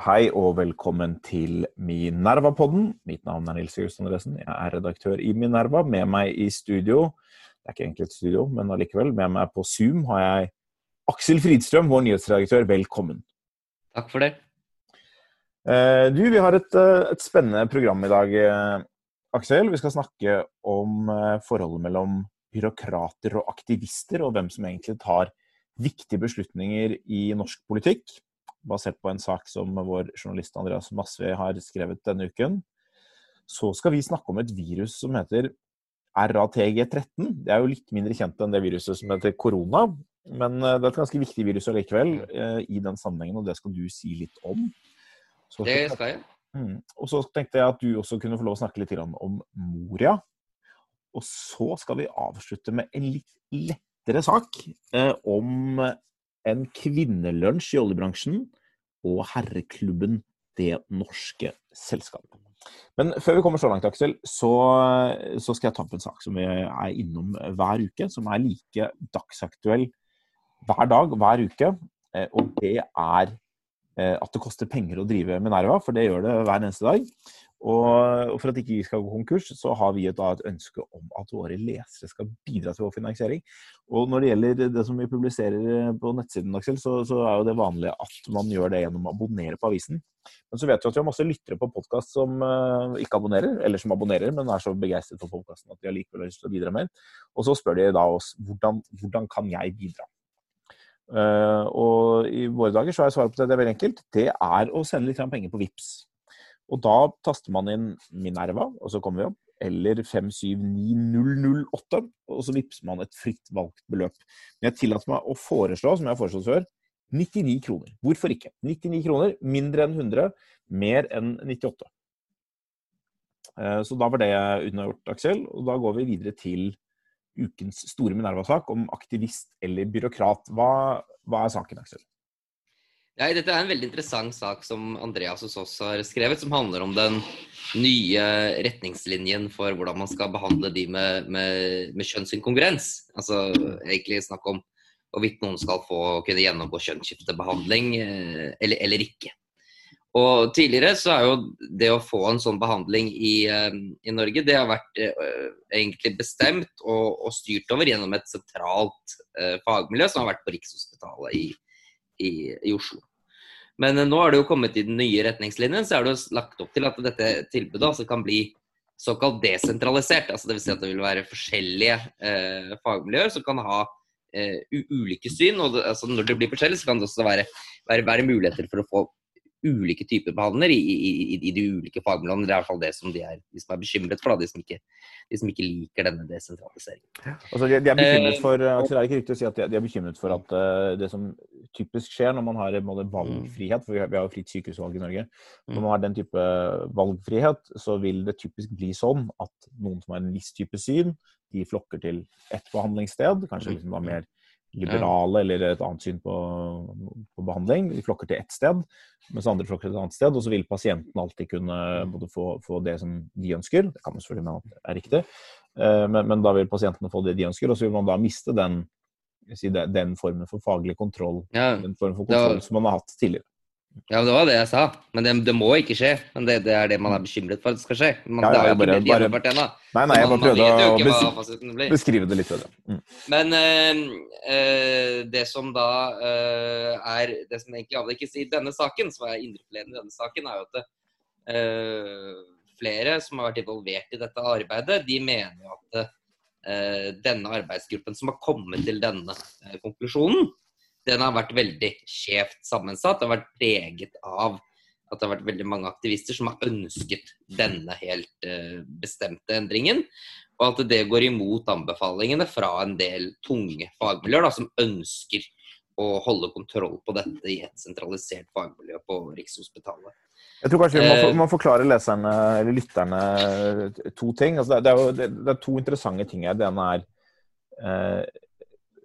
Hei og velkommen til Minerva-podden. Mitt navn er Nils Jørgensen Andresen. Jeg er redaktør i Minerva. Med meg i studio, det er ikke egentlig et studio, men allikevel, med meg på Zoom har jeg Aksel Fridstrøm, vår nyhetsredaktør. Velkommen. Takk for det. Eh, du, vi har et, eh, et spennende program i dag, eh, Aksel. Vi skal snakke om forholdet mellom byråkrater og aktivister, og hvem som egentlig tar viktige beslutninger i norsk politikk basert på en sak som vår journalist Andreas Masve har skrevet denne uken. Så skal vi snakke om et virus som heter RATG13. Det er jo litt mindre kjent enn det viruset som heter korona. Men eh, det er et ganske viktig virus allikevel eh, i den sammenhengen, og det skal du si litt om. Så det skal jeg. Mm. Og så tenkte jeg at du også kunne få lov å snakke litt om Moria. Og så skal vi avslutte med en litt lettere sak eh, om en kvinnelunsj i oljebransjen og herreklubben Det Norske Selskap. Men før vi kommer så langt, Aksel, så, så, skal jeg ta opp en sak som vi er innom hver uke. Som er like dagsaktuell hver dag, hver uke. Eh, og det er eh, at det koster penger å drive med Nerva, for det gjør det hver eneste dag. Og for at ikke vi skal gå konkurs, så har vi et, ønske om at våre lesere skal bidra til vår finansiering. Og når det gjelder det som vi publiserer på nettsiden, Aksel, så, så, er jo det vanlig at man gjør det gjennom å abonnere på avisen. Men så vet vi at vi har masse lyttere på podkast som uh, ikke abonnerer, eller som abonnerer, men er så begeistret for podkasten at de allikevel har lyst til å bidra mer. Og så spør de da oss hvordan, hvordan kan jeg bidra. Uh, og i våre dager så er svaret på det, det er veldig enkelt. Det er å sende litt penger på VIPS. Og da taster man inn Minerva, og så kommer vi opp, eller 579008, og så vippser man et fritt valgt beløp. Men jeg tillater meg å foreslå, som jeg har foreslått før, 99 kroner. Hvorfor ikke? 99 kroner, mindre enn 100, mer enn 98. Eh, så da var det unnagjort, Aksel. Og da går vi videre til ukens store Minerva-sak om aktivist eller byråkrat. Hva, hva er saken, Aksel? Ja, dette er en veldig interessant sak som Andreas hos oss har skrevet, som handler om den nye retningslinjen for hvordan man skal behandle de med, med, med kjønnsinkongruens. Altså egentlig snakk om hvorvidt noen skal få kunne gjennomgå kjønnsskiftebehandling eh, eller, eller, ikke. Og Tidligere så er jo det å få en sånn behandling i, eh, i Norge, det har vært uh, egentlig bestemt og, og, styrt over gjennom et sentralt fagmiljø som har vært på Rikshospitalet i, i, i Oslo. Men eh, nå har det jo kommet i den nye retningslinjen, så er det jo lagt opp til at dette tilbudet altså kan bli såkalt desentralisert. altså Dvs. Si at det vil være forskjellige eh, fagmiljøer som kan ha eh, ulike syn. og det, altså Når det blir forskjellig, så kan det også være, være, være muligheter for å få ulike typer behandler i, i, i, de ulike fagmiljøene. Det er i hvert fall det som de er, de som er bekymret for, da, de, som ikke, de som ikke liker denne desentraliseringen. Altså, de, de, er bekymret for, uh, det er ikke riktig å si at de, er bekymret for at uh, det som typisk skjer når man har måte, valgfrihet, for vi har, jo fritt sykehusvalg i Norge, når man har den type valgfrihet, så vil det typisk bli sånn at noen som har en viss type syn, de flokker til ett behandlingssted, kanskje liksom var mer liberale eller et annet syn på, på, behandling. De flokker til ett sted, mens andre flokker til et annet sted. Og så vil pasienten alltid kunne både få, få det som de ønsker, det kan man selvfølgelig mene er riktig, eh, men, men, da vil pasientene få det de ønsker, og så vil man da miste den, den formen for faglig kontroll, ja, den formen for kontroll var... som man har hatt tidligere. Ja, det var det jeg sa. Men det, det må ikke skje. Men det, det, er det man er bekymret for at det skal skje. Man, ja, det har jo ikke blitt ennå. Nei, nei, jeg bare prøvde å beskrive, beskrive det litt. Mm. Men øh, det som da øh, er Det som egentlig avdekkes i denne saken, som er indrefileten i denne saken, er jo at øh, flere som har vært involvert i dette arbeidet, de mener jo at denne arbeidsgruppen som har kommet til denne konklusjonen, den har vært veldig skjevt sammensatt. Det har vært preget av at det har vært veldig mange aktivister som har ønsket denne helt uh, bestemte endringen. Og at det går imot anbefalingene fra en del tunge fagmiljøer da, som ønsker å holde kontroll på dette i et sentralisert fagmiljø på Rikshospitalet. Jeg tror kanskje vi må, eh. må forklare leserne, eller lytterne to ting. Altså det, er jo, det, er to interessante ting her. Det ene er eh,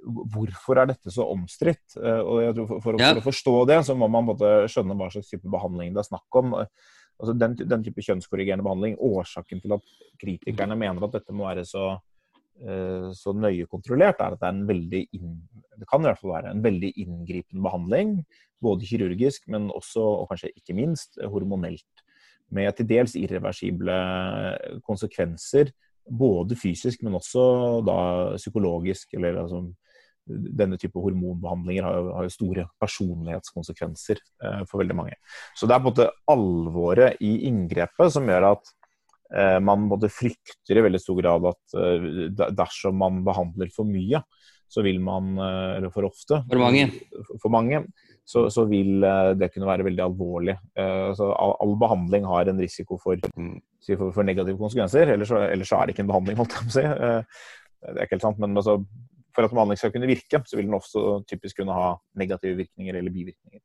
hvorfor er dette så omstridt? Eh, og jeg tror for, for, for, å forstå det, så må man både skjønne hva slags type behandling det er snakk om. Altså den, den type kjønnskorrigerende behandling, årsaken til at kritikerne mener at dette må være så så nøye kontrollert, er at det er en veldig inn, det kan i hvert fall være en veldig inngripende behandling. Både kirurgisk, men også, og kanskje ikke minst, hormonelt. Med til dels irreversible konsekvenser. Både fysisk, men også da psykologisk. eller altså denne type hormonbehandlinger har jo, har jo store personlighetskonsekvenser eh, for veldig mange. Så det er på en måte alvoret i inngrepet som gjør at eh, man både frykter i veldig stor grad at eh, dersom man behandler for mye, så vil man, eh, eller for ofte, for mange, for mange så, så, vil eh, det kunne være veldig alvorlig. Eh, så all, all, behandling har en risiko for, for, for negative konsekvenser, ellers, ellers er det ikke en behandling, holdt jeg på å si. Det er ikke helt sant, men altså, for at behandling skal kunne virke, så vil den også typisk kunne ha negative virkninger eller bivirkninger.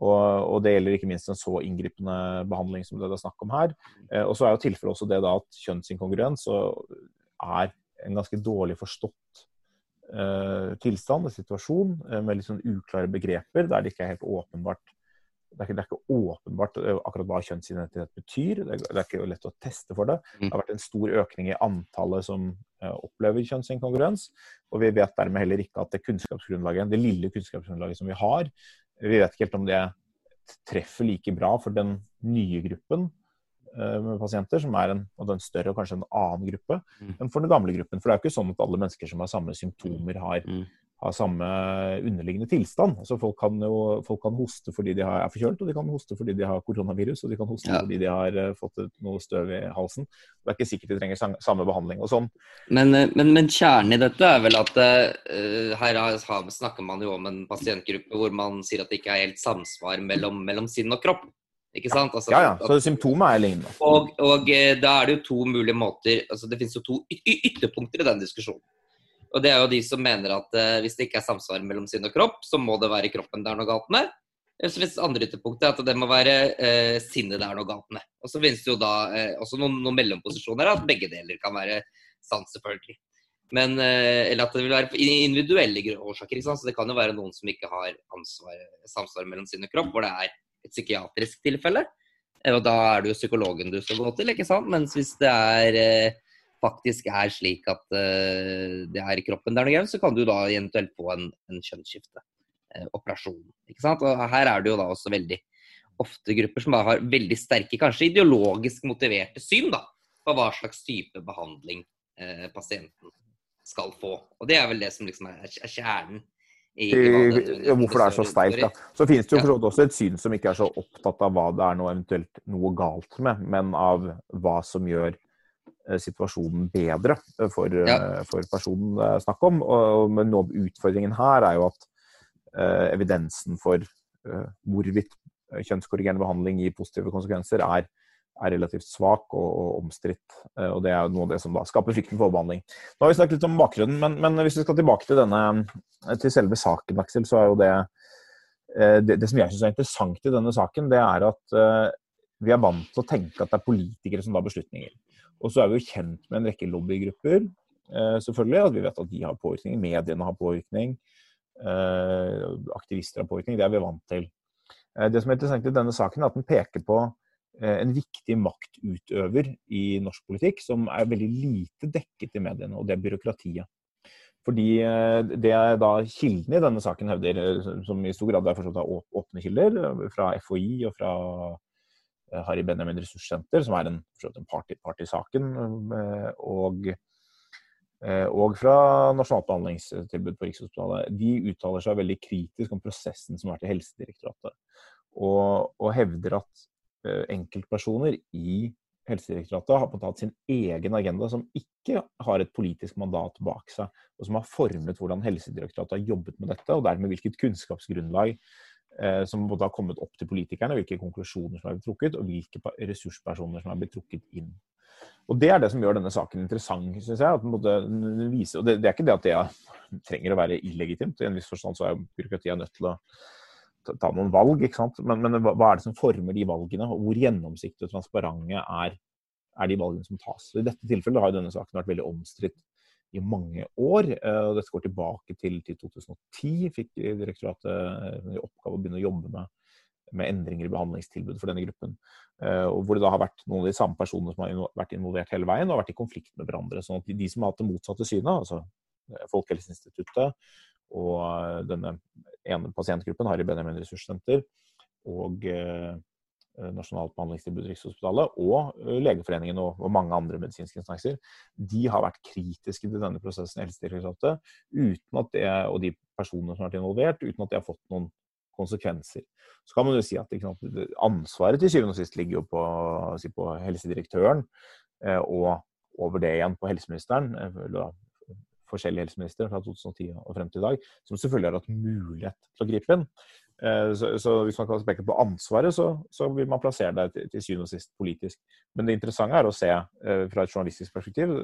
Og, og, det gjelder ikke minst en så inngripende behandling som det det er snakk om her. Eh, og så er jo tilfellet også det da at kjønnsinkongruens er en ganske dårlig forstått eh, tilstand og situasjon eh, med litt sånn uklare begreper, der det ikke er helt åpenbart det er, ikke, det er ikke, åpenbart akkurat hva kjønnsidentitet betyr. Det er, det er, ikke lett å teste for det. Mm. Det har vært en stor økning i antallet som opplever kjønnsinkongruens. Og vi vet dermed heller ikke at det kunnskapsgrunnlaget, det lille kunnskapsgrunnlaget som vi har, vi vet ikke helt om det treffer like bra for den nye gruppen uh, med pasienter, som er en, en, større og kanskje en annen gruppe, mm. enn for den gamle gruppen. For det er jo ikke sånn at alle mennesker som har samme symptomer, har mm har samme underliggende tilstand. Altså folk, kan jo, folk kan hoste fordi de er forkjølt, og de kan hoste fordi de har koronavirus, og de kan hoste ja. fordi de har uh, fått noe støv i halsen. Det er ikke sikkert de trenger samme behandling og sånn. Men, eh, men, men, kjernen i dette er vel at uh, her snakker man jo om en pasientgruppe hvor man sier at det ikke er helt samsvar mellom, mellom sinn og kropp. Ikke sant? Altså, ja, ja. Så symptomet er lignende. Og, og, da er det jo to mulige måter altså Det finnes jo to ytterpunkter i den diskusjonen. Og det er jo de som mener at uh, hvis det ikke er samsvar mellom sinn og kropp, så må det være kroppen det er noe galt med. Så finnes andre ytterpunkter, at det må være uh, sinnet det er noe galt med. Og så finnes det jo da uh, også noen, noen, mellomposisjoner, at begge deler kan være sant, selvfølgelig. Men, eller at det vil være individuelle årsaker. ikke sant? Så det kan jo være noen som ikke har ansvar, samsvar mellom sinn og kropp, hvor det er et psykiatrisk tilfelle. Og da er det jo psykologen du skal gå til, ikke sant. Mens hvis det er faktisk er slik at uh, det er i kroppen det er noe gærent, så kan du da eventuelt få en, en kjønnsskifteoperasjon. Uh, ikke sant? Og her er det jo da også veldig ofte grupper som har veldig sterke, kanskje ideologisk motiverte syn da, på hva slags type behandling uh, pasienten skal få. Og det er vel det som liksom er, er kjernen. I, i det, hvorfor det er så sterkt. Da. Så finnes det jo ja. også et syn som ikke er så opptatt av hva det er noe eventuelt noe galt med, men av hva som gjør Eh, situasjonen bedre eh, for, ja. Eh, for, personen det er snakk om. Og, men noe av utfordringen her er jo at uh, evidensen for uh, hvorvidt kjønnskorrigerende behandling gir positive konsekvenser, er, er relativt svak og, og omstridt. Uh, og det er noe av det som da skaper frykten for behandling. Nå har vi snakket litt om bakgrunnen, men, men hvis vi skal tilbake til, denne, til selve saken, Aksel, så er jo det det, det, som jeg syns er interessant i denne saken, det er at vi er vant til å tenke at det er politikere som tar beslutninger. Og så er vi jo kjent med en rekke lobbygrupper, eh, selvfølgelig. At vi vet at de har påvirkning. Mediene har påvirkning. Eh, aktivister har påvirkning. Det er vi vant til. Eh, det som er interessant i denne saken, er at den peker på en viktig maktutøver i norsk politikk som er veldig lite dekket i mediene, og det er byråkratiet. Fordi det er da kildene i denne saken hevder, som i stor grad er forstått av åpne kilder, fra FHI og fra Harry Benjamin Ressurssenter, som er en, en part, i saken. Eh, og, eh, og fra Nasjonalt behandlingstilbud på Rikshospitalet. De uttaler seg veldig kritisk om prosessen som har vært i Helsedirektoratet. Og, og hevder at enkeltpersoner i Helsedirektoratet har hatt sin egen agenda som ikke har et politisk mandat bak seg, og som har formet hvordan Helsedirektoratet har jobbet med dette, og dermed hvilket kunnskapsgrunnlag Eh, som både har kommet opp til politikerne, hvilke konklusjoner som er blitt trukket, og hvilke ressurspersoner som er blitt trukket inn. Og Det er det som gjør denne saken interessant. Synes jeg, at den viser, og det, det, er ikke det at det trenger å være illegitimt. I en viss forstand så er byråkratiet nødt til å ta, noen valg. ikke sant? Men, men, hva er det som former de valgene? og Hvor gjennomsiktige og transparente er, er, de valgene som tas? Så I dette tilfellet har denne saken vært veldig omstridt i mange år. Eh, og Dette går tilbake til, til 2010. Fikk direktoratet i oppgave å begynne å jobbe med med endringer i behandlingstilbud for denne gruppen. Og hvor det da har vært noen av de samme personene som har vært involvert hele veien og vært i konflikt med hverandre. sånn at de som har hatt det motsatte synet, altså Folkehelseinstituttet og denne ene pasientgruppen, Harry Benjamin ressurssenter, og Eh, Nasjonalt behandlingstilbud Rikshospitalet og eh, Legeforeningen og, mange andre medisinske instanser, de har vært kritiske til denne prosessen i Helsedirektoratet uten at det, og de personene som har vært involvert, uten at det har fått noen konsekvenser. Så kan man jo si at ansvaret til syvende og sist ligger jo på, si på helsedirektøren, eh, og over det igjen på helseministeren, forskjellige helseministre fra 2010 og frem til i dag, som selvfølgelig har hatt mulighet til å gripe inn. Eh, så, så, hvis man kan peke på ansvaret, så, så vil man plassere det til, til syvende og sist politisk. Men det interessante er å se eh, fra et journalistisk perspektiv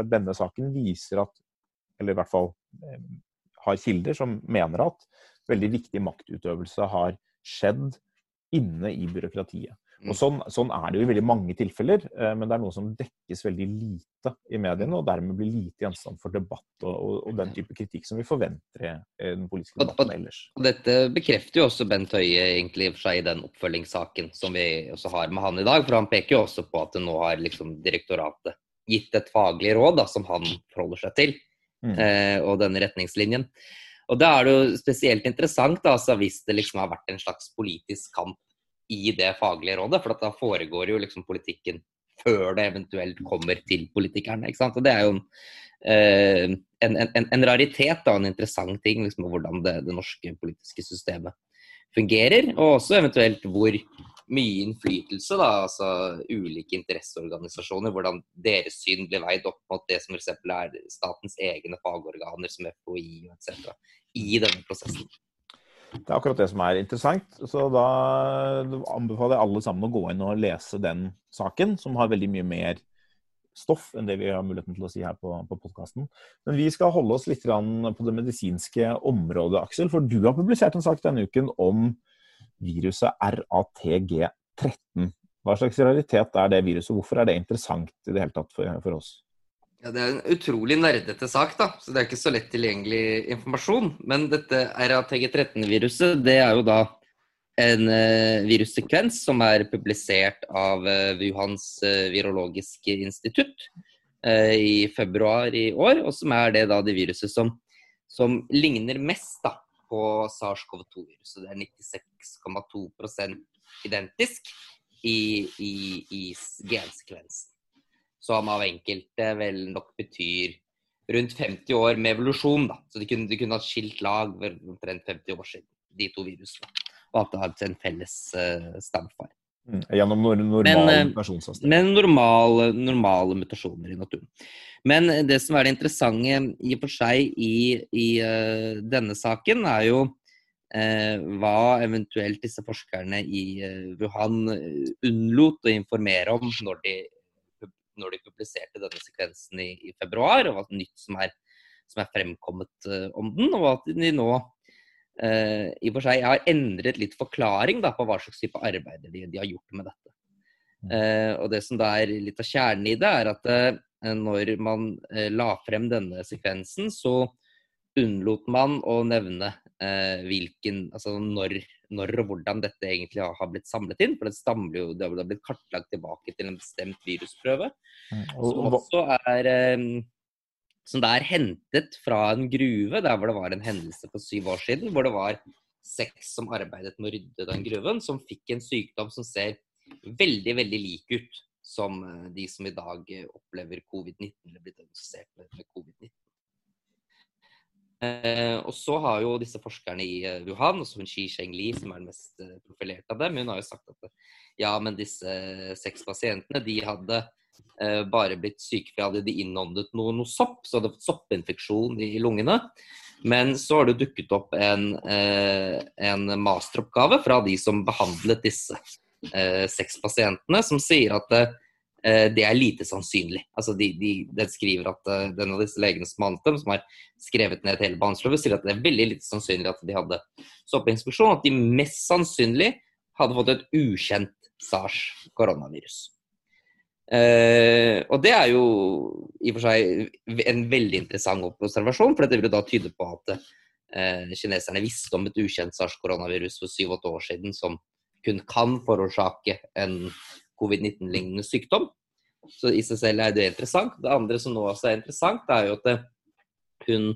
at denne saken viser at, eller i hvert fall eh, har kilder som mener at veldig viktig maktutøvelse har skjedd inne i byråkratiet. Og mm. sånn, sånn, er det jo i veldig mange tilfeller, eh, men det er noe som dekkes veldig lite i mediene, og dermed blir lite gjenstand for debatt og, og, og den type kritikk som vi forventer i den politiske debatten ellers. Og, dette bekrefter jo også Bent Høie egentlig for seg i den oppfølgingssaken som vi også har med han i dag. For han peker jo også på at nå har liksom direktoratet gitt et faglig råd da, som han forholder seg til, mm. eh, og denne retningslinjen. Og da er det jo spesielt interessant da, altså, hvis det liksom har vært en slags politisk kamp i det faglige rådet. For da foregår jo liksom politikken før det eventuelt kommer til politikerne. ikke sant? Og Det er jo en, eh, en, en, en raritet og en interessant ting, liksom, hvordan det, det, norske politiske systemet fungerer. Og også eventuelt hvor mye innflytelse da, altså ulike interesseorganisasjoner, hvordan deres syn blir veid opp mot det som f.eks. er statens egne fagorganer som FHI etc. i denne prosessen. Det er akkurat det som er interessant. Så da anbefaler jeg alle sammen å gå inn og lese den saken, som har veldig mye mer stoff enn det vi har muligheten til å si her på, på podkasten. Men vi skal holde oss litt på det medisinske området, Aksel. For du har publisert en sak denne uken om viruset RATG13. Hva slags realitet er det viruset? Hvorfor er det interessant i det hele tatt for, for oss? Ja, Det er en utrolig nerdete sak, da, så det er ikke så lett tilgjengelig informasjon. Men dette RATG13-viruset, det er jo da en uh, virussekvens som er publisert av uh, Wuhans uh, virologiske institutt i februar i år. Og som er det da det viruset som, som ligner mest da, på SARS-CoV-2-viruset. Det er 96,2% identisk i, i, i gensekvensen som av enkelte vel nok betyr rundt 50 år med evolusjon. da. Så de kunne, de kunne ha skilt lag for omtrent 50 år siden, de to virusene. Og at det hadde en felles uh, stamfar. Mm, gjennom normal men, eh. Men normale, normale, mutasjoner i naturen. Men det som er det interessante i og for seg i, i uh, denne saken, er jo uh, hva eventuelt disse forskerne i Wuhan unnlot å informere om når de når de publiserte denne sekvensen i, i februar, og alt nytt som er, som er fremkommet uh, om den. Og at de nå uh, i og for seg har endret litt forklaring da, på hva slags type arbeider de, de har gjort med dette. Uh, og det som da er litt av kjernen i det, er at når man la frem denne sekvensen, så unnlot man å nevne hvilken, altså når når og hvordan dette egentlig har blitt samlet inn. For det, stamler jo, det har blitt kartlagt tilbake til en bestemt virusprøve. Mm, som også er som det er hentet fra en gruve der hvor det var en hendelse for syv år siden. Hvor det var seks som arbeidet med å rydde den gruven, som fikk en sykdom som ser veldig, veldig lik ut som eh, de som i dag opplever covid-19, eller blitt diagnostisert med covid-19. Eh, og så har jo disse forskerne i uh, Wuhan, også hun Xi Shengli, som er den mest uh, profilerte av dem, hun har jo sagt at ja, men disse seks pasientene de hadde eh, bare blitt syke fordi de innåndet noe, noe, sopp, så hadde fått soppinfeksjon i, lungene. Men så har det dukket opp en, en masteroppgave fra de som behandlet disse seks pasientene, som sier at Eh, det er lite sannsynlig. Altså de, de, de skriver at uh, den av disse legene som behandlet dem, som har skrevet ned hele behandlingsloven, sier at det er veldig lite sannsynlig at de hadde soppinspeksjon. At de mest sannsynlig hadde fått et ukjent SARS-koronavirus. Uh, og det er jo i og for seg en veldig interessant observasjon, for dette vil da tyde på at uh, kineserne visste om et ukjent SARS-koronavirus for syv-åtte år siden som kun kan forårsake en covid-19-lignende sykdom. Så i seg selv er det interessant. Det andre som nå også er interessant, er jo at hun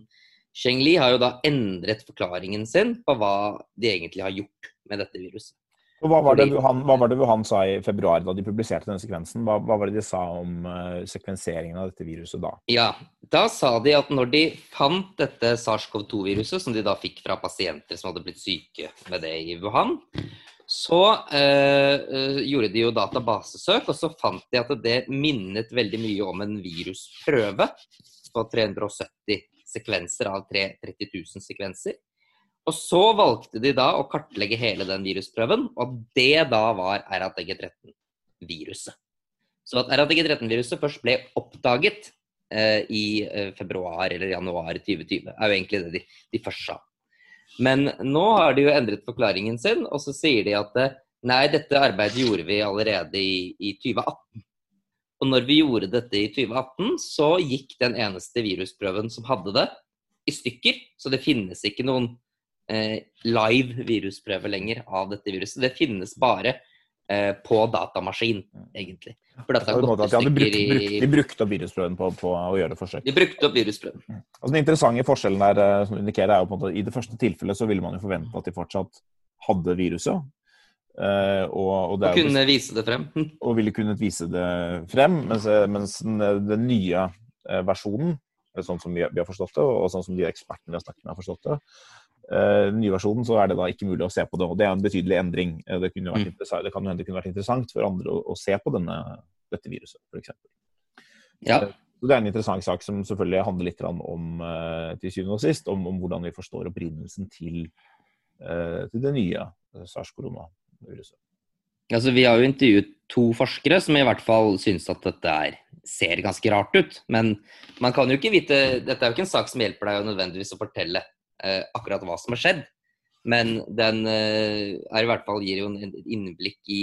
Cheng Li har jo da endret forklaringen sin på hva de egentlig har gjort med dette viruset. Hva var, det Wuhan, hva var det Wuhan sa i februar da de publiserte denne sekvensen? Hva, hva var det de sa om uh, sekvenseringen av dette viruset da? Ja, Da sa de at når de fant dette SARS-CoV-2-viruset, som de da fikk fra pasienter som hadde blitt syke med det i Wuhan, så uh, gjorde de jo databasesøk, og så fant de at det minnet veldig mye om en virusprøve på 370 sekvenser av 30 000 sekvenser. Og så valgte de da å kartlegge hele den virusprøven, og det da var RATG13-viruset. Så at RATG13-viruset først ble oppdaget eh, i eh, februar eller januar 2020, er jo egentlig det de, de først sa. Men nå har de jo endret forklaringen sin, og så sier de at eh, nei, dette arbeidet gjorde vi allerede i, i 2018. Og når vi gjorde dette i 2018, så gikk den eneste virusprøven som hadde det, i stykker. Så det finnes ikke noen eh, live virusprøve lenger av dette viruset. Det finnes bare eh, på datamaskin, egentlig. For dette har gått i stykker brukt, brukt, De brukte opp virusprøven på, på, å gjøre forsøk? De brukte opp virusprøven. Mm. Altså, den interessante forskjellen der, eh, som indikerer, er jo på en måte i det første tilfellet så ville man jo forvente at de fortsatt hadde viruset. Uh, og, og, og, kunne vise det frem. og ville kunnet vise det frem. Mens, mens den, den, nye versjonen, sånn som vi, vi, har forstått det, og sånn som de ekspertene vi har snakket med har forstått det, den nye versjonen så er det da ikke mulig å se på det. Og det er en betydelig endring. Uh, det, kunne vært mm. det kan hende det kunne vært interessant for andre å, å se på denne, dette viruset, f.eks. Ja. Så det er en interessant sak som selvfølgelig handler litt om, til syvende og sist, om, om, hvordan vi forstår opprinnelsen til, til det nye SARS-koronaviruset. Altså, vi har jo intervjuet to forskere som i hvert fall syns at dette er, ser ganske rart ut. Men man kan jo ikke vite Dette er jo ikke en sak som hjelper deg nødvendigvis å fortelle eh, akkurat hva som har skjedd. Men den eh, i hvert fall gir jo en innblikk i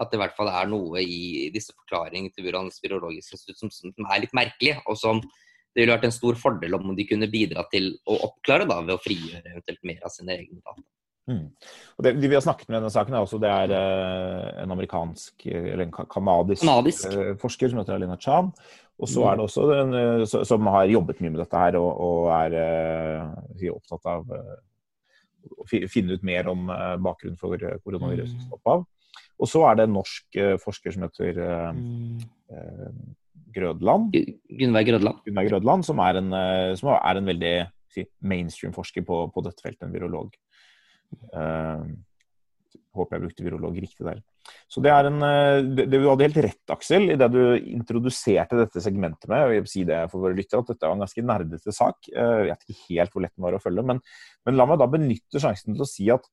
at det i hvert fall er noe i disse forklaringene til Burans virologiske institutt som, som, er litt merkelig, og som det ville vært en stor fordel om de kunne bidra til å oppklare da, ved å frigjøre eventuelt mer av sine egne data. Mm. Det, de vi har snakket med denne saken, er også det er eh, en amerikansk eller en kanadisk, eh, forsker som heter Alina Chan. Og så er det også den eh, som har jobbet mye med dette her og, og er opptatt av å finne ut mer om bakgrunnen for koronavirusets mm. opphav. Og så er det en norsk forsker som heter mm. Grødland. Gunveig Grødland. Gunveig Grødland, som er en, som er en veldig mainstream forsker på, på dette feltet, en virolog. Uh, håper jeg brukte virolog riktig der. Så det er en, det, det, Du hadde helt rett, Aksel, i det du introduserte dette segmentet med. jeg vil si det for våre lyttere, at Dette var en ganske nerdete sak. Eh, jeg vet ikke helt hvor lett den var å følge. Men, men, la meg da benytte sjansen til å si at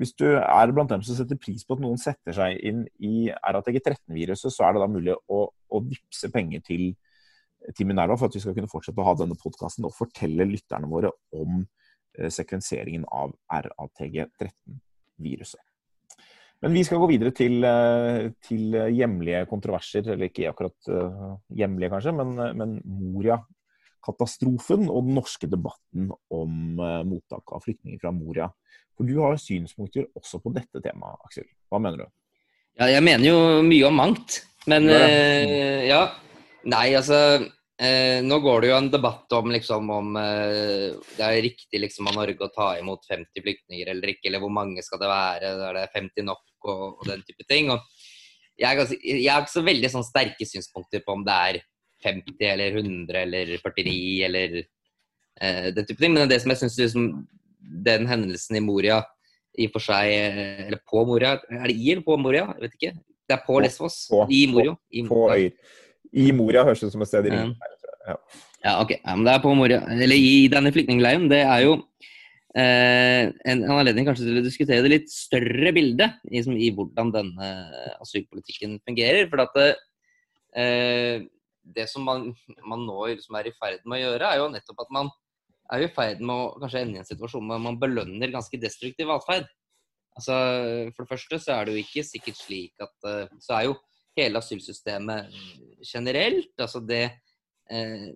hvis du er blant dem som setter pris på at noen setter seg inn i RATG13-viruset, så er det da mulig å, å vippse penger til, til Minerva for at vi skal kunne fortsette å ha denne podkasten og fortelle lytterne våre om Eh, sekvenseringen av RATG13-viruset. Men vi skal gå videre til, eh, til, hjemlige kontroverser, eller ikke akkurat uh, hjemlige kanskje, men, men Moria-katastrofen og den norske debatten om mottak av flyktninger fra Moria. For du har synspunkter også på dette temaet, Aksel. Hva mener du? Ja, jeg mener jo mye om mangt. Men uh, ja. Nei, altså Eh, nå går det jo en debatt om liksom om eh, det er riktig liksom av Norge å ta imot 50 flyktninger eller ikke, eller hvor mange skal det være, er det 50 nok og, og den type ting. Og jeg, er ganske, jeg har ikke så veldig sånn sterke synspunkter på om det er 50 eller 100 eller 49 eller eh, den type ting, men det som jeg syns liksom, den hendelsen i Moria i og for seg eh, Eller på Moria, er det i eller på Moria? Jeg vet ikke. Det er på Lesvos. I Moria. I, på øyer. I Moria høres det ut som et sted i Ringen. Ja. ja, ok. Ja, men det er på Moria. Eller i denne flyktningleiren. Det er jo eh, en, anledning kanskje til å diskutere det litt større bildet i, som, i hvordan denne asylpolitikken fungerer. For at det, eh, det som man, man nå liksom er i ferd med å gjøre, er jo nettopp at man er i ferd med å kanskje ende i en situasjon hvor man belønner ganske destruktiv atferd. Altså, for det første så er det jo ikke sikkert slik at eh, Så er jo hele asylsystemet generelt. Altså det eh,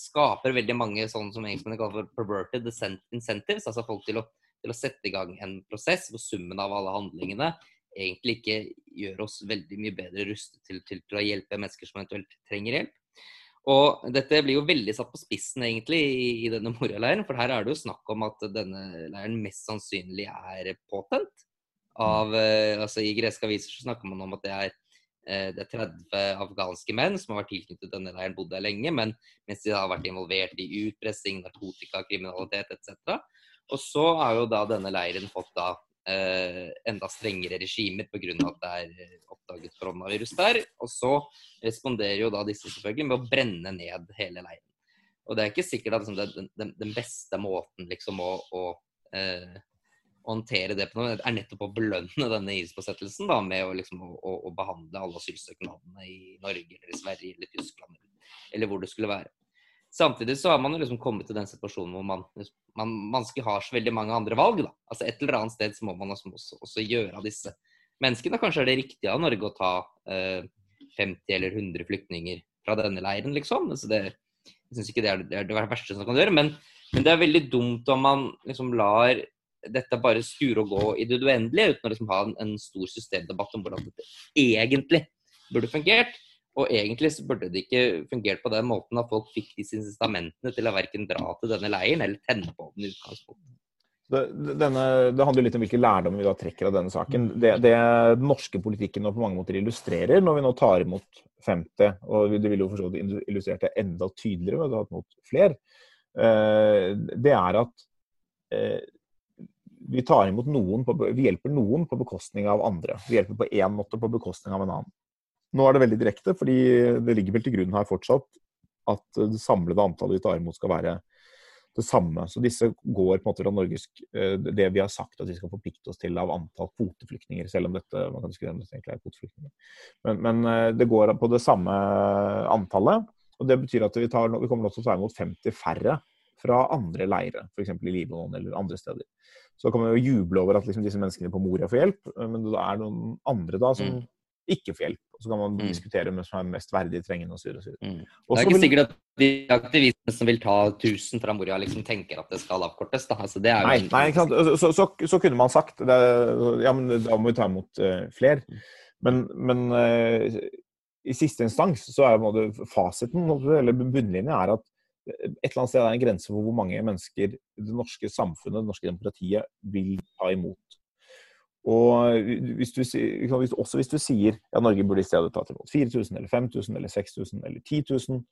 skaper veldig mange sånn som engelskmennene kaller for perverted incentives. Altså folk til å til å sette i gang en prosess hvor summen av alle handlingene egentlig ikke gjør oss veldig mye bedre rustet til, til, til å hjelpe mennesker som eventuelt trenger hjelp. Og dette blir jo veldig satt på spissen egentlig i, i denne Moria-leiren, for her er det jo snakk om at denne leiren mest sannsynlig er påtent. Av, eh, altså I greske aviser så snakker man om at det er, det er 30 afghanske menn som har vært tilknyttet denne leiren, bodd der lenge, men mens de har vært involvert i utpressing, narkotika, kriminalitet etc. Og så har jo da denne leiren fått da eh, enda strengere regimer pga. at det er eh, oppdaget koronavirus der. Og så responderer jo da disse selvfølgelig med å brenne ned hele leiren. Og det er ikke sikkert at liksom, det, den, den, beste måten liksom å, å eh, håndtere det på noe, er nettopp å belønne denne IS-påsettelsen da, med å, liksom, å, å behandle alle asylsøknadene i Norge eller i Sverige eller Tyskland eller hvor det skulle være. Samtidig så har man jo liksom kommet til den situasjonen hvor man, man, man ikke har så veldig mange andre valg. da. Altså Et eller annet sted så må man også, også gjøre av disse menneskene. Kanskje er det riktig av Norge å ta eh, 50 eller 100 flyktninger fra denne leiren, liksom. Altså det, jeg syns ikke det er, det er, det verste som kan gjøre. Men, men, det er veldig dumt om man liksom lar dette bare skure og gå i det uendelige, uten å liksom ha en, en stor systemdebatt om hvordan dette egentlig burde fungert. Og egentlig så burde det ikke fungert på den måten at folk fikk disse incitamentene til å verken dra til denne leiren eller tenne på den i utgangspunktet. Det, denne, det, handler litt om hvilke lærdommer vi da trekker av denne saken. Det, det den norske politikken nå på mange måter illustrerer, når vi nå tar imot 50, og det ville jo for så vidt illustrert det enda tydeligere ved å ta imot flere, eh, det er at eh, vi tar imot noen på, vi hjelper noen på bekostning av andre. Vi hjelper på én måte på bekostning av en annen. Nå er det veldig direkte, fordi det ligger vel til grunn her fortsatt at det samlede antallet vi tar imot skal være det samme. Så disse går på en måte fra Norges, eh, det vi har sagt at vi skal forplikte oss til av antall kvoteflyktninger, selv om dette man kan diskutere om dette egentlig er kvoteflyktninger. Men, men, eh, det går på det samme antallet. og Det betyr at vi, tar, vi kommer til å ta imot 50 færre fra andre leire, f.eks. i Libanon eller andre steder. Så kan man jo juble over at liksom, disse menneskene på Moria får hjelp, men det er noen andre da som mm ikke får hjelp. Og så kan man mm. diskutere hvem som er mest verdig trengende osv. Mm. Det er ikke vil... sikkert at de aktivistene som vil ta 1000 fra Moria, liksom tenker at det skal avkortes. Da. Altså, det nei, nei, ikke sant. Så, så, så, kunne man sagt det, ja, men da må vi ta imot uh, flere. Mm. Men, men uh, i siste instans så er måte, fasiten, eller bunnlinja, er at et eller annet sted er en grense for hvor mange mennesker det norske samfunnet, det norske demokratiet, vil ta imot. Og hvis du, også hvis du sier ja, Norge burde i stedet tatt imot 4000 eller 5000 eller 6000 eller 10 000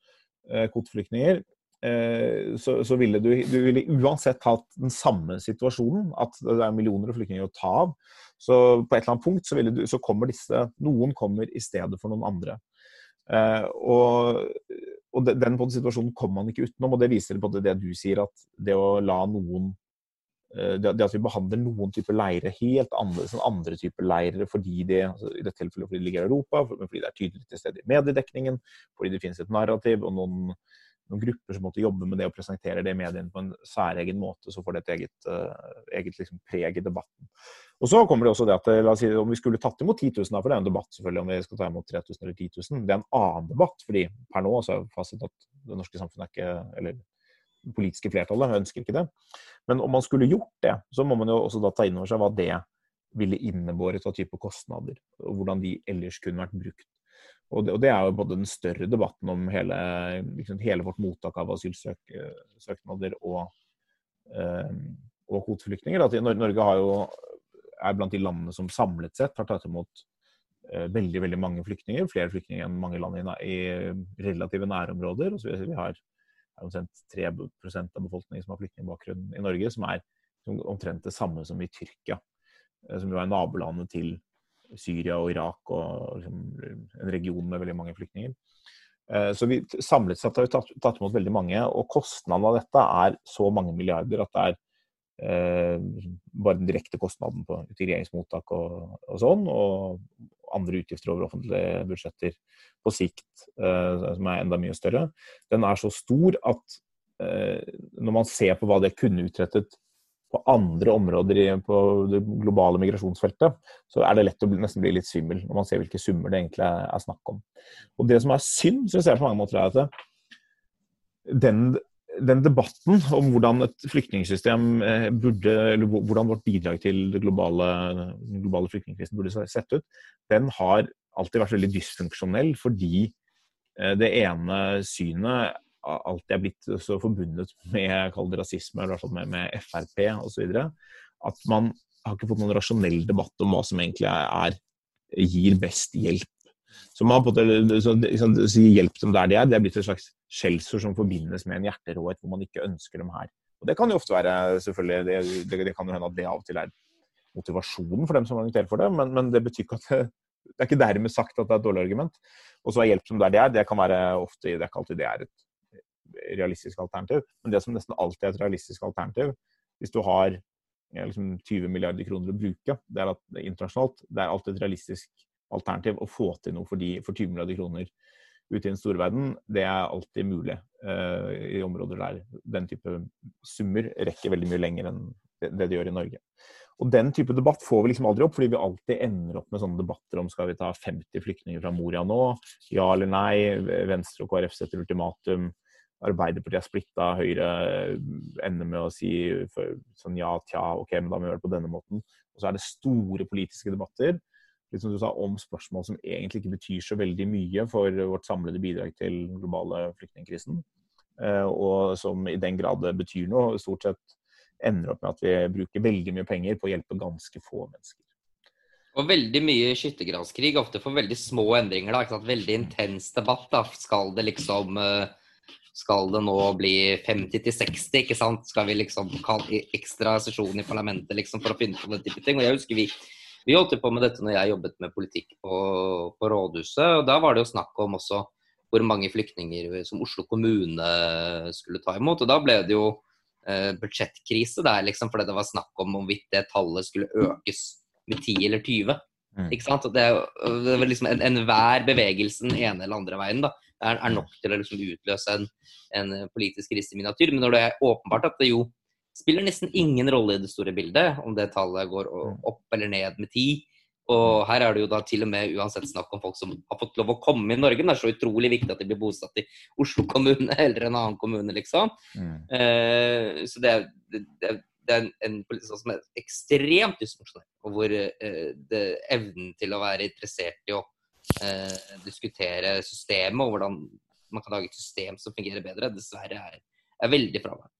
eh, kvoteflyktninger, eh, så, så, ville du, du ville uansett hatt den samme situasjonen, at det er millioner av flyktninger å ta av. Så på et eller annet punkt så, du, så kommer disse Noen kommer i stedet for noen andre. Eh, og, og den, den situasjonen kommer man ikke utenom, og det viser på det du sier, at det å la noen Eh, det, at vi behandler noen typer leirer helt annerledes enn andre typer leirer fordi det, altså i dette tilfellet fordi det ligger i Europa, fordi det er tydelig til stede i mediedekningen, fordi det finnes et narrativ og noen, noen grupper som måtte jobbe med det og presentere det i mediene på en særegen måte, så får det et eget, uh, eget liksom preg i debatten. Og så kommer det også det at la oss si, Om vi skulle tatt imot 10 000, for det er en debatt selvfølgelig om vi skal ta imot 3000 eller 10 000, det er en annen debatt. fordi per nå så er fasit at det norske samfunnet er ikke eller politiske flertallet ønsker ikke det. Men om man skulle gjort det, så må man jo også da ta inn over seg hva det ville innebåret av type kostnader, og hvordan de ellers kunne vært brukt. Og det, og det er jo både den større debatten om hele, liksom, hele vårt mottak av asylsøknader og, eh, og kvoteflyktninger. At Norge jo, er blant de landene som samlet sett har tatt imot eh, veldig veldig mange flyktninger. Flere flyktninger enn mange land i, i relative nærområder. Så vi har omtrent 3% av befolkningen som har flyktningbakgrunn i Norge, som er omtrent det samme som i Tyrkia, eh, som jo er nabolandet til Syria og Irak og liksom, en region med veldig mange flyktninger. Eh, så vi samlet sett har vi tatt, tatt imot veldig mange, og kostnaden av dette er så mange milliarder at det er eh, bare den direkte kostnaden på integreringsmottak og, og sånn, og andre utgifter over offentlige budsjetter på sikt, eh, som er enda mye større, den er så stor at eh, når man ser på hva det kunne utrettet på andre områder i, på det globale migrasjonsfeltet, så er det lett å bli, nesten bli litt svimmel når man ser hvilke summer det egentlig er, er snakk om. Og Det som er synd, syns jeg på mange måter, er at det, den den debatten om hvordan et flyktningsystem eh, burde, eller hvordan vårt bidrag til den globale, globale flyktningkrisen burde sett ut, den har alltid vært veldig dysfunksjonell fordi eh, det ene synet alltid er blitt så forbundet med kall det rasisme, eller i hvert fall med, med Frp osv. At man har ikke fått noen rasjonell debatt om hva som egentlig er, gir best hjelp. Så man har på liksom, hjelp dem der de er. Det er blitt et slags skjellsord som forbindes med en hjerteråhet hvor man ikke ønsker dem her. Og Det kan jo ofte være selvfølgelig, det, det, det kan jo hende at det av og til er motivasjonen for dem som invitert for det, men, men, det betyr ikke at det, det er ikke dermed sagt at det er et dårlig argument. Og så er hjelp som der de er, det kan være ofte, det er ikke alltid det er et realistisk alternativ. Men det som nesten alltid er et realistisk alternativ, hvis du har liksom 20 milliarder kroner å bruke, det er at internasjonalt, det er alltid et realistisk alternativ å få til noe for, de, for 20 milliarder kroner ute i den store verden, det er alltid mulig uh, i områder der den type summer rekker veldig mye lenger enn det, det de gjør i Norge. Og Den type debatt får vi liksom aldri opp, fordi vi alltid ender opp med sånne debatter om skal vi ta 50 flyktninger fra Moria nå, ja eller nei, Venstre og KrF setter ultimatum, Arbeiderpartiet er splitta, Høyre ender med å si sånn ja, tja, ok, men da må vi gjøre det på denne måten. Og så er det store politiske debatter litt som du sa, om spørsmål som egentlig ikke betyr så veldig mye for vårt samlede bidrag til den globale flyktningkrisen. Eh, og som i den grad det betyr noe, stort sett ender opp med at vi bruker veldig mye penger på å hjelpe ganske få mennesker. Og veldig mye skyttergravskrig, ofte for veldig små endringer. da, ikke sant? Veldig intens debatt. da, Skal det liksom eh, skal det nå bli 50 til 60, ikke sant? Skal vi liksom kalle ekstra sesjon i parlamentet liksom for å finne på den type ting? Og jeg husker vi vi holdt på med dette når jeg jobbet med politikk på, på rådhuset. og Da var det jo snakk om også hvor mange flyktninger som Oslo kommune skulle ta imot. og Da ble det jo eh, budsjettkrise der, liksom, fordi det var snakk om hvorvidt det tallet skulle økes med 10 eller 20. Mm. Ikke sant? Det, det er liksom Enhver en bevegelse den ene eller andre veien da, er, er nok til å liksom utløse en, en politisk krise i miniatyr. Men når det er åpenbart at det jo spiller nesten ingen rolle i det store bildet om det tallet går mm. opp eller ned med ti. Og her er det jo da til og med uansett snakk om folk som har fått lov å komme i Norge. Det er så utrolig viktig at de blir bosatt i Oslo kommune eller en annen kommune, liksom. Mm. Eh, så det er, det, det er en, en som er ekstremt dysfunksjonell, og hvor eh, det, evnen til å være interessert i å eh, diskutere systemet og hvordan man kan lage et system som fungerer bedre, dessverre er, er veldig fraværende.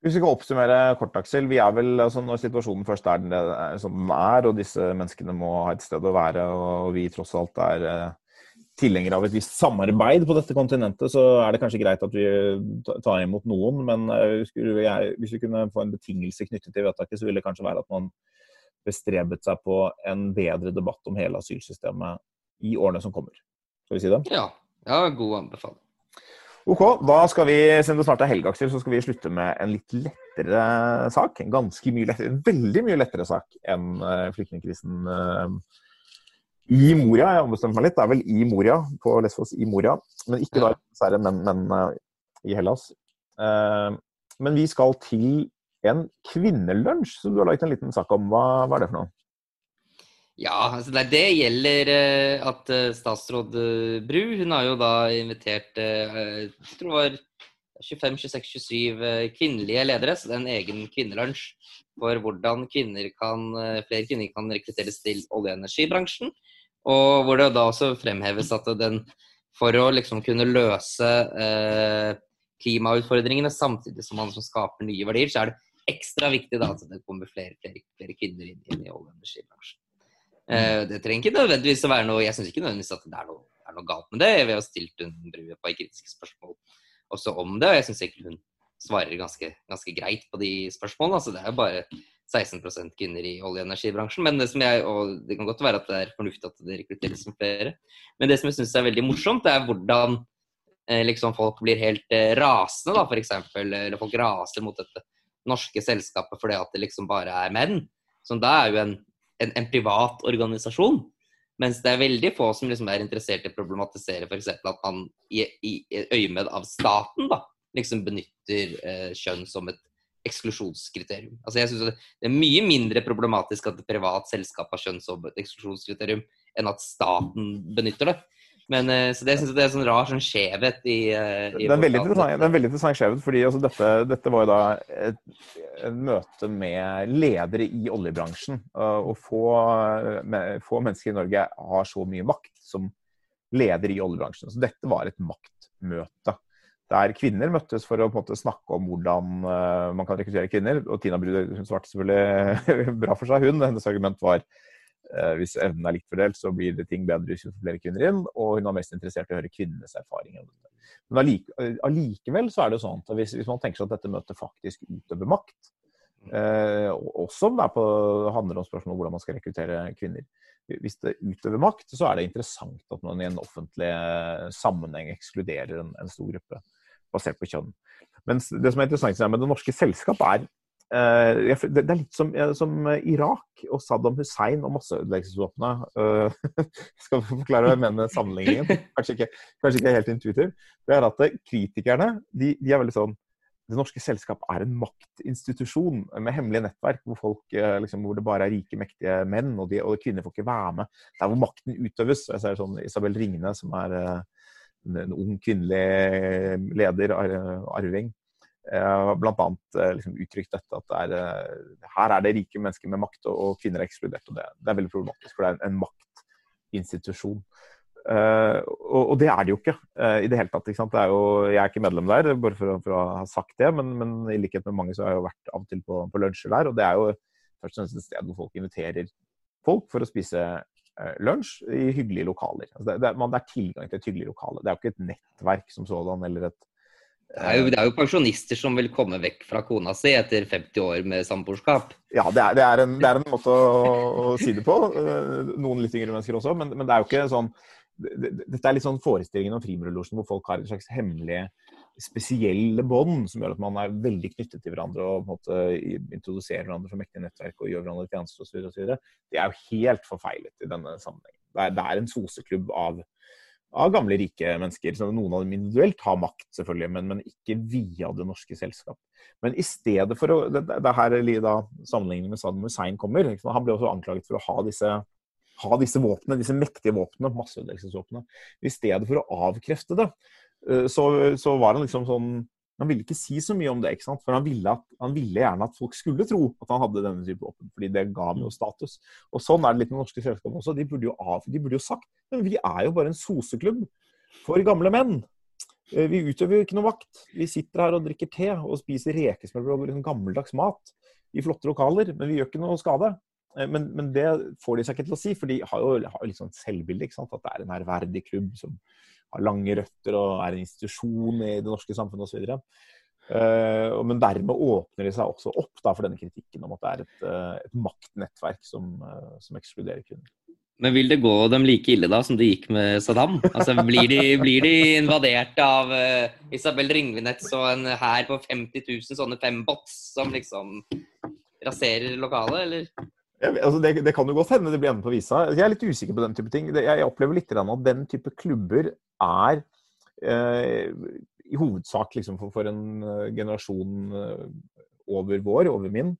Hvis vi kan oppsummere kort, Aksel. Vi er vel, altså Når situasjonen først er som den er, og disse menneskene må ha et sted å være, og vi tross alt er eh, tilhengere av et visst samarbeid på dette kontinentet, så er det kanskje greit at vi tar imot noen. Men eh, hvis vi kunne få en betingelse knyttet til vedtaket, så ville det kanskje være at man bestrebet seg på en bedre debatt om hele asylsystemet i årene som kommer. Skal vi si det? Ja. ja god anbefaling. Ok, da skal vi, siden det snart er helg, Aksel, så skal vi slutte med en litt lettere sak. En ganske mye lettere, veldig mye lettere sak enn uh, flyktningkrisen uh, i Moria. Jeg ombestemte meg litt. Det er vel i Moria, på Lesvos i Moria. Men ikke da, dessverre, men, men uh, i Hellas. men vi skal til en kvinnelunsj som du har laget en liten sak om. Hva, hva er det for noe? Ja, altså det, det gjelder uh, at uh, statsråd uh, Bru hun har jo da invitert jeg tror det var 25-26-27 kvinnelige ledere, så det er en egen kvinnelunsj for hvordan kvinner kan, flere kvinner kan rekrutteres til olje- og energibransjen. Og hvor det da også fremheves at den, for å liksom kunne løse klimautfordringene samtidig som man skaper nye verdier, så er det ekstra viktig da at det kommer flere, flere, flere kvinner inn, inn i olje- og energibransjen. Uh, det trenger ikke nødvendigvis å være noe Jeg syns ikke nødvendigvis at det er noe, er noe, galt med det. Vi har stilt hun Brue på kritiske spørsmål også om det, og jeg syns egentlig hun svarer ganske, ganske, greit på de spørsmålene. Altså, det er jo bare 16% kvinner i olje- og energibransjen. Men det som jeg, og det kan godt være at det er fornuftig at det rekrutteres som flere. Men det som jeg syns er veldig morsomt, det er hvordan eh, liksom folk blir helt eh, rasende, da, f.eks. Eller folk raser mot dette norske selskapet fordi at det liksom bare er menn. Som da er jo en en, en, privat organisasjon. Mens det er veldig få som liksom er interessert i å problematisere f.eks. at man i, i, øyemed av staten da, liksom benytter eh, kjønn som et eksklusjonskriterium. Altså jeg synes Det er mye mindre problematisk at et privat selskap har kjønn som et eksklusjonskriterium, enn at staten benytter det. Men, eh, så det synes jeg det er sånn rar sånn skjevhet i, eh, i det, er veldig interessant, det er en veldig interessant skjevhet, fordi altså dette, dette, var jo da et, et, møte med ledere i oljebransjen. Og få, få, mennesker i Norge har så mye makt som leder i oljebransjen. Så dette var et maktmøte. Der kvinner møttes for å på en måte snakke om hvordan uh, man kan rekruttere kvinner. Og Tina Bruder svarte selvfølgelig bra for seg, hun. Hennes argument var Eh, hvis evnen er likt fordelt, så blir det ting bedre hvis vi får flere kvinner inn. Og hun var mest interessert i å høre kvinnenes erfaringer. Men eh, allikevel så er det sånn at hvis, hvis, man tenker seg at dette møtet faktisk utøver makt, eh, også om det handler om spørsmål om hvordan man skal rekruttere kvinner Hvis det utøver makt, så er det interessant at man i en offentlig sammenheng ekskluderer en, en stor gruppe basert på kjønn. Men det som er interessant med det norske selskap, er Uh, det, er litt som, som, Irak og Saddam Hussein og masseødeleggelsesvåpenet. Uh, skal forklare hva jeg mener med sammenligningen. Kanskje ikke, kanskje ikke helt intuitiv. Det er at kritikerne de, de, er veldig sånn Det norske selskap er en maktinstitusjon med hemmelige nettverk hvor, folk, uh, liksom, hvor det bare er rike, mektige menn, og, de, og, kvinner får ikke være med. Det er hvor makten utøves. Jeg ser sånn Isabel Ringene, som er en ung kvinnelig leder, arving bl.a. blant annet uh, liksom uttrykt dette at det er, uh, her er det rike mennesker med makt, og, kvinner er ekskludert. og det, det, er veldig problematisk, for det er en, maktinstitusjon. Og, og, det er det jo ikke i det hele tatt. Er jo, jeg er ikke medlem der, bare for, for å ha sagt det, men, men, i likhet med mange så har jeg jo vært av og til på, på lunsjer der. Og det er jo først og fremst et sted hvor folk inviterer folk for å spise lunsj i hyggelige lokaler. Altså det, det, man, det, er tilgang til et hyggelig lokale. Det er jo ikke et nettverk som sådan eller et det er, jo, det er, jo, pensjonister som vil komme vekk fra kona si etter 50 år med samboerskap. Ja, det er, det, er en, det er, en, måte å, å, si det på. Eh, noen litt yngre mennesker også. Men, men det er jo ikke sånn Dette er litt sånn forestillingen om Frimurlosjen hvor folk har en slags hemmelige, spesielle bånd som gjør at man er veldig knyttet til hverandre og på en måte introduserer hverandre for mektige nettverk og gjør hverandre tjenester osv. Det er jo helt forfeilet i denne sammenhengen. Det er, det er en soseklubb av av gamle, rike mennesker. Så noen av dem individuelt har makt, selvfølgelig, men, men ikke via det norske selskap. Men i stedet for å Det, det her da sammenligningen med Saddam Hussein kommer. Han ble også anklaget for å ha disse, ha disse våpnene, disse mektige våpnene, masseødeleggelsesvåpnene. I stedet for å avkrefte det, så, så var han liksom sånn han ville ikke si så mye om det, ikke sant? for han ville, at, han ville, gjerne at folk skulle tro at han hadde denne type våpen, fordi det ga ham jo status. Og Sånn er det litt med norske selskap også. De burde, jo av, de burde jo sagt men vi er jo bare en soseklubb for gamle menn. Eh, vi utøver jo ikke noe makt. Vi sitter her og drikker te og spiser rekesmørbrød og liksom gammeldags mat i flotte lokaler, men vi gjør ikke noe skade. Eh, men, men, det får de seg ikke til å si, for de har jo, har sånn selvbilde. ikke sant? At det er en ærverdig klubb som har lange røtter og er en institusjon i det norske samfunnet osv. Uh, men dermed åpner de seg også opp da, for denne kritikken om at det er et, uh, et maktnettverk som, uh, som, ekskluderer kvinner. Men vil det gå dem like ille da som det gikk med Saddam? Altså, blir, de, blir de invadert av uh, Isabel Ringvinets og en hær på 50 000 sånne fembots som liksom raserer lokalet, eller? Ja, altså det, det, kan jo godt hende det blir enden på visa. Jeg er litt usikker på den type ting. Jeg, jeg opplever litt at den type klubber er eh, i hovedsak liksom for, for, en uh, generasjon uh, over vår, over min,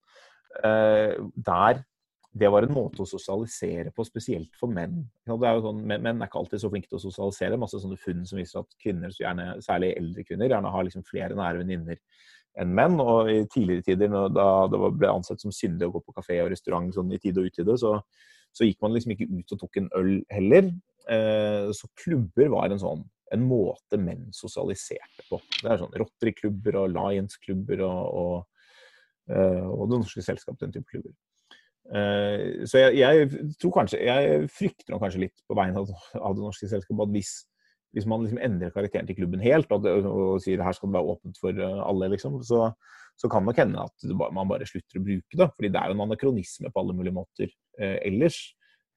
uh, der det var en måte å sosialisere på, spesielt for menn. Er sånn, menn, menn er ikke alltid så flinke til å sosialisere. Masse sånne funn som viser at kvinner, gjerne, særlig eldre kvinner, gjerne har liksom flere nære venninner enn menn. Og i tidligere tider, da det ble ansett som syndig å gå på kafé og restaurant sånn i tide og utide, så, så gikk man liksom ikke ut og tok en øl heller. Eh, så klubber var en sånn en måte menn sosialiserte på. Det er sånn Rotary-klubber og Lions-klubber og, og, eh, og, Det Norske Selskap, den type klubber. Eh, så jeg, jeg, tror kanskje, jeg frykter nok kanskje litt på vegne av, Det Norske Selskapet at hvis, hvis man liksom endrer karakteren til klubben helt og, og sier her skal det være åpent for alle, liksom, så, så kan det nok hende at man bare slutter å bruke det. fordi det er jo en anakronisme på alle mulige måter eh, ellers.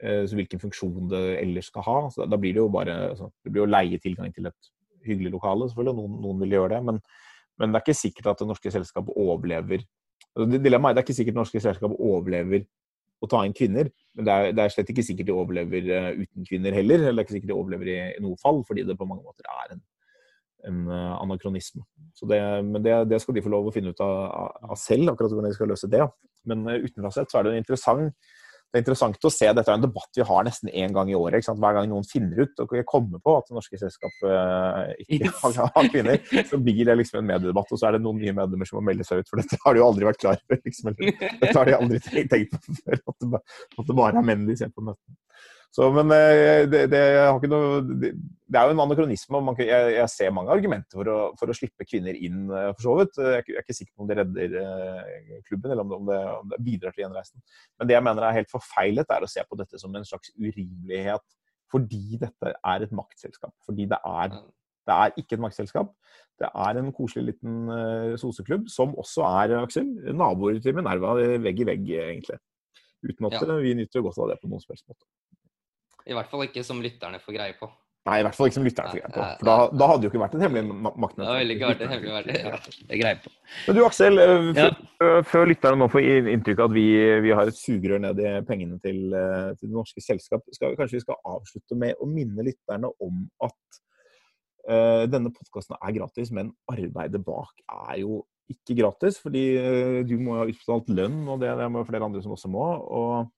Eh, så hvilken funksjon det ellers skal ha. Så da blir det jo bare altså, det blir jo leie tilgang til et hyggelig lokale, selvfølgelig. Noen, noen vil gjøre det. Men, men, det er ikke sikkert at det norske selskapet overlever altså, Dilemmaet er det er ikke sikkert det norske selskapet overlever å ta inn kvinner. Men det er, det er slett ikke sikkert de overlever uh, uten kvinner heller. Eller det er ikke sikkert de overlever i, i noe fall, fordi det på mange måter er en, en uh, anakronisme. Det, men det, det, skal de få lov å finne ut av, av, selv, akkurat hvordan de skal løse det. Men uh, utenfra sett så er det en interessant det er interessant å se. Dette er en debatt vi har nesten én gang i året. Hver gang noen finner ut og kommer på at det norske selskapet uh, ikke har, kvinner, så blir det liksom en mediedebatt. Og så er det noen nye medlemmer som må melde seg ut, for dette har de jo aldri vært klar over. Liksom. Dette har de aldri tenkt på før, at det, at det bare er menn de ser på møtene. Så, men eh, det, det, noe, det, er jo en anakronisme. og jeg, jeg, ser mange argumenter for å, for å, slippe kvinner inn, eh, for så vidt. Jeg, jeg er ikke sikker på om det redder eh, klubben, eller om det, om, om det, bidrar til gjenreisen. Men det jeg mener er helt forfeilet, er å se på dette som en slags urimelighet fordi dette er et maktselskap. Fordi det er, det er ikke et maktselskap. Det er en koselig liten uh, soseklubb, som også er, Aksel, naboer til Minerva vegg i vegg, egentlig. Uten at ja. vi nyter godt av det på noen som måte. I hvert fall ikke som lytterne får greie på. Nei, i hvert fall ikke som lytterne får greie på. For da, da hadde det jo ikke vært en hemmelig maktnett. Det ville ikke vært en hemmelig verden. Ja, det greie på. Men du Aksel, eh, før, før lytterne nå får inntrykk av at vi, vi, har et sugerør ned i pengene til, eh, til det norske selskap, skal, kanskje vi skal avslutte med å minne lytterne om at uh, denne podkasten er gratis, men arbeidet bak er jo ikke gratis. Fordi du må ha utbetalt lønn, og det, det må flere andre som også må. og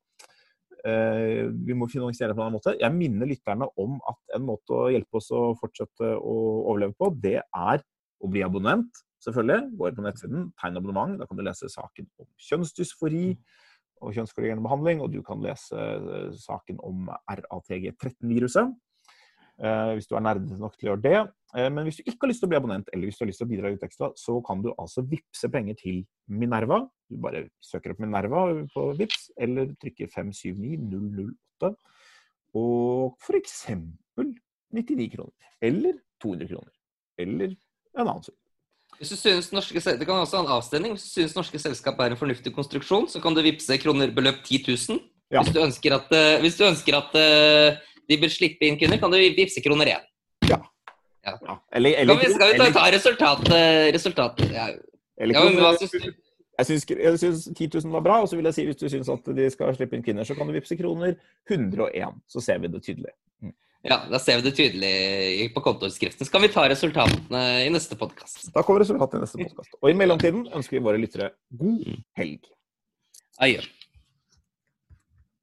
vi må finansiere på en annen måte. Jeg minner lytterne om at en måte å hjelpe oss å fortsette å overleve på, det er å bli abonnent, selvfølgelig. Gå inn på nettsiden, tegn abonnement. Da kan du lese saken om kjønnsdysfori og kjønnskorrigerende behandling, og du kan lese eh, saken om RATG13-viruset. Eh, hvis du er nerdete nok til å gjøre det. Eh, men hvis du ikke har lyst til å bli abonnent, eller hvis du har lyst til å bidra litt ekstra, så kan du altså vippse penger til Minerva. Du bare søker opp Minerva på Vips, eller trykker 579008. Og f.eks. 99 kroner. Eller 200 kroner. Eller en annen sum. Hvis du synes norske, det kan også ha en avstemning. Hvis du synes norske selskap er en fornuftig konstruksjon, så kan du vippse kroner beløp 10 000. Ja. Hvis du ønsker at, uh, hvis du ønsker at de bør slippe inn kvinner, kan du vippse kroner én. Ja. ja. ja. Eller, eller, vi, skal vi ta, ta resultatet? Resultat, ja. Eller, ja, men, hva syns du? Jeg syns, jeg syns 10 000 var bra, og så vil jeg si hvis du syns at de skal slippe inn kvinner, så kan du vippse kroner 101. Så ser vi det tydelig. Mm. Ja, da ser vi det tydelig på kontoutskriften. Så kan vi ta resultatene i neste podkast. Da kommer resultatene i neste podkast. Og i mellomtiden ønsker vi våre lyttere god helg. Adjø.